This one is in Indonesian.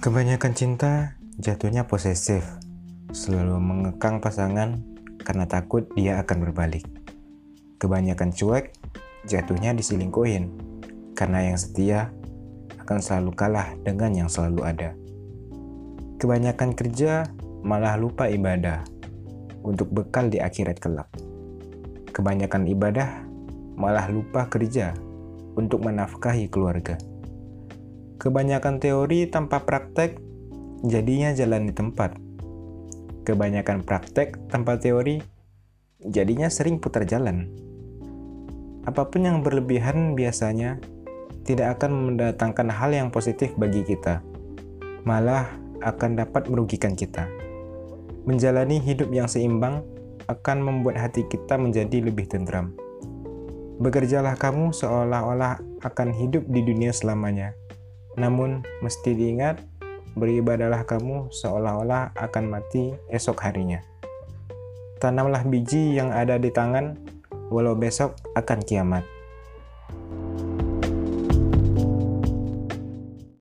Kebanyakan cinta jatuhnya posesif, selalu mengekang pasangan karena takut dia akan berbalik. Kebanyakan cuek jatuhnya diselingkuhin, karena yang setia akan selalu kalah dengan yang selalu ada. Kebanyakan kerja malah lupa ibadah untuk bekal di akhirat kelak. Kebanyakan ibadah malah lupa kerja untuk menafkahi keluarga. Kebanyakan teori tanpa praktek jadinya jalan di tempat. Kebanyakan praktek tanpa teori jadinya sering putar jalan. Apa pun yang berlebihan biasanya tidak akan mendatangkan hal yang positif bagi kita, malah akan dapat merugikan kita. Menjalani hidup yang seimbang akan membuat hati kita menjadi lebih tentram. Bekerjalah kamu seolah-olah akan hidup di dunia selamanya namun, mesti diingat, beribadalah kamu seolah-olah akan mati esok harinya. Tanamlah biji yang ada di tangan, walau besok akan kiamat.